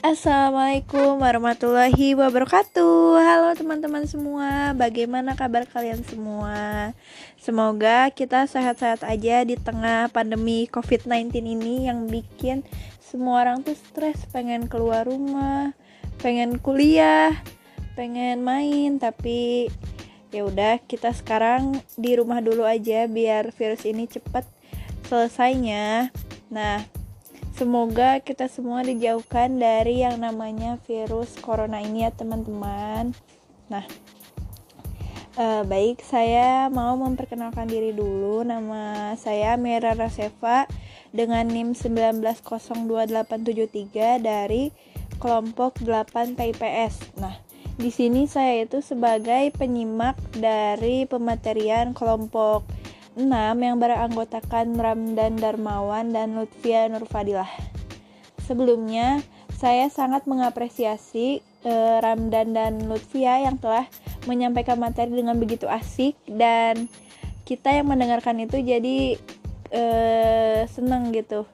Assalamualaikum warahmatullahi wabarakatuh. Halo teman-teman semua Bagaimana kabar kalian semua? Semoga kita sehat-sehat aja Di tengah pandemi covid-19 ini Yang bikin semua orang tuh stres. Pengen keluar rumah Pengen kuliah Pengen main Tapi ya udah kita sekarang di rumah dulu aja Biar virus ini cepet selesainya. Nah Semoga kita semua dijauhkan dari yang namanya virus corona ini ya teman-teman. Nah, uh, baik saya mau memperkenalkan diri dulu. Nama saya Mera Raseva dengan NIM 1902873 dari kelompok 8 PIPS. Nah, di sini saya itu sebagai penyimak dari pematerian kelompok 6 yang beranggotakan Ramdan Darmawan dan Lutfia Nurfadilah. Sebelumnya, saya sangat mengapresiasi uh, Ramdan dan Lutfia yang telah menyampaikan materi dengan begitu asik dan kita yang mendengarkan itu jadi uh, seneng gitu,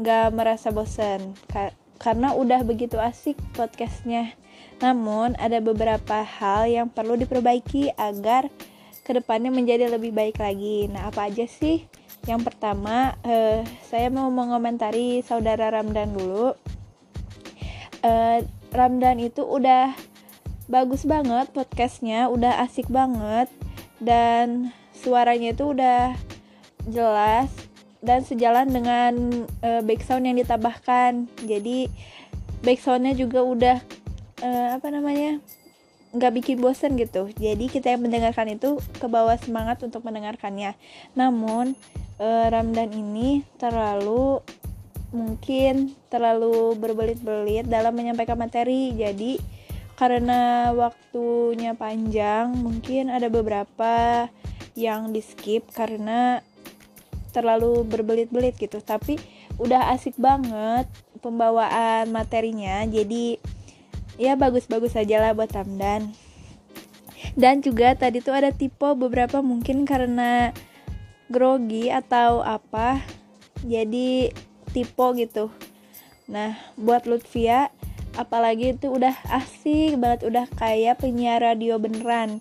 nggak merasa bosan Ka karena udah begitu asik podcastnya. Namun ada beberapa hal yang perlu diperbaiki agar ke depannya menjadi lebih baik lagi. Nah, apa aja sih? Yang pertama, uh, saya mau mengomentari saudara Ramdan dulu. Uh, Ramdan itu udah bagus banget podcastnya, udah asik banget dan suaranya itu udah jelas dan sejalan dengan uh, background yang ditambahkan. Jadi backsoundnya juga udah uh, apa namanya nggak bikin bosen gitu. Jadi kita yang mendengarkan itu ke bawah semangat untuk mendengarkannya. Namun e, Ramdan ini terlalu mungkin terlalu berbelit-belit dalam menyampaikan materi. Jadi karena waktunya panjang mungkin ada beberapa yang di skip karena terlalu berbelit-belit gitu. Tapi udah asik banget pembawaan materinya. Jadi ya bagus-bagus aja lah buat Ramdan. Dan juga tadi tuh ada tipe beberapa mungkin karena grogi atau apa jadi tipe gitu. Nah buat Lutfia apalagi itu udah asik banget udah kayak penyiar radio beneran.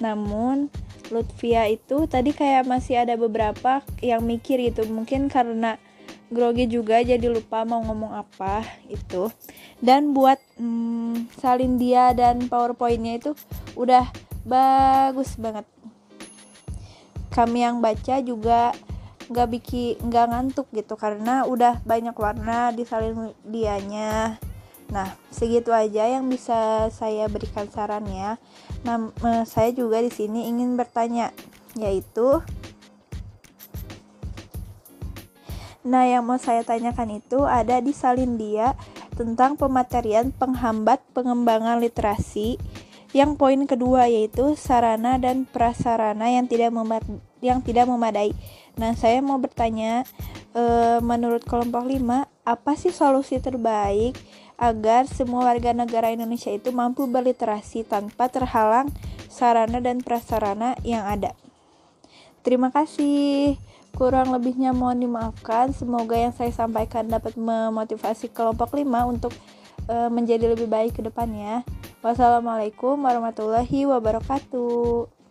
Namun Lutfia itu tadi kayak masih ada beberapa yang mikir gitu. Mungkin karena grogi juga jadi lupa mau ngomong apa itu. Dan buat hmm, salin dia dan powerpointnya itu udah bagus banget. Kami yang baca juga nggak bikin nggak ngantuk gitu karena udah banyak warna di salin dianya. Nah segitu aja yang bisa saya berikan saran ya nah saya juga di sini ingin bertanya yaitu Nah, yang mau saya tanyakan itu ada di Salindia tentang pematerian penghambat pengembangan literasi. Yang poin kedua yaitu sarana dan prasarana yang tidak yang tidak memadai. Nah, saya mau bertanya e, menurut kelompok 5, apa sih solusi terbaik agar semua warga negara Indonesia itu mampu berliterasi tanpa terhalang sarana dan prasarana yang ada? Terima kasih. Kurang lebihnya mohon dimaafkan. Semoga yang saya sampaikan dapat memotivasi kelompok 5 untuk uh, menjadi lebih baik ke depannya. Wassalamualaikum warahmatullahi wabarakatuh.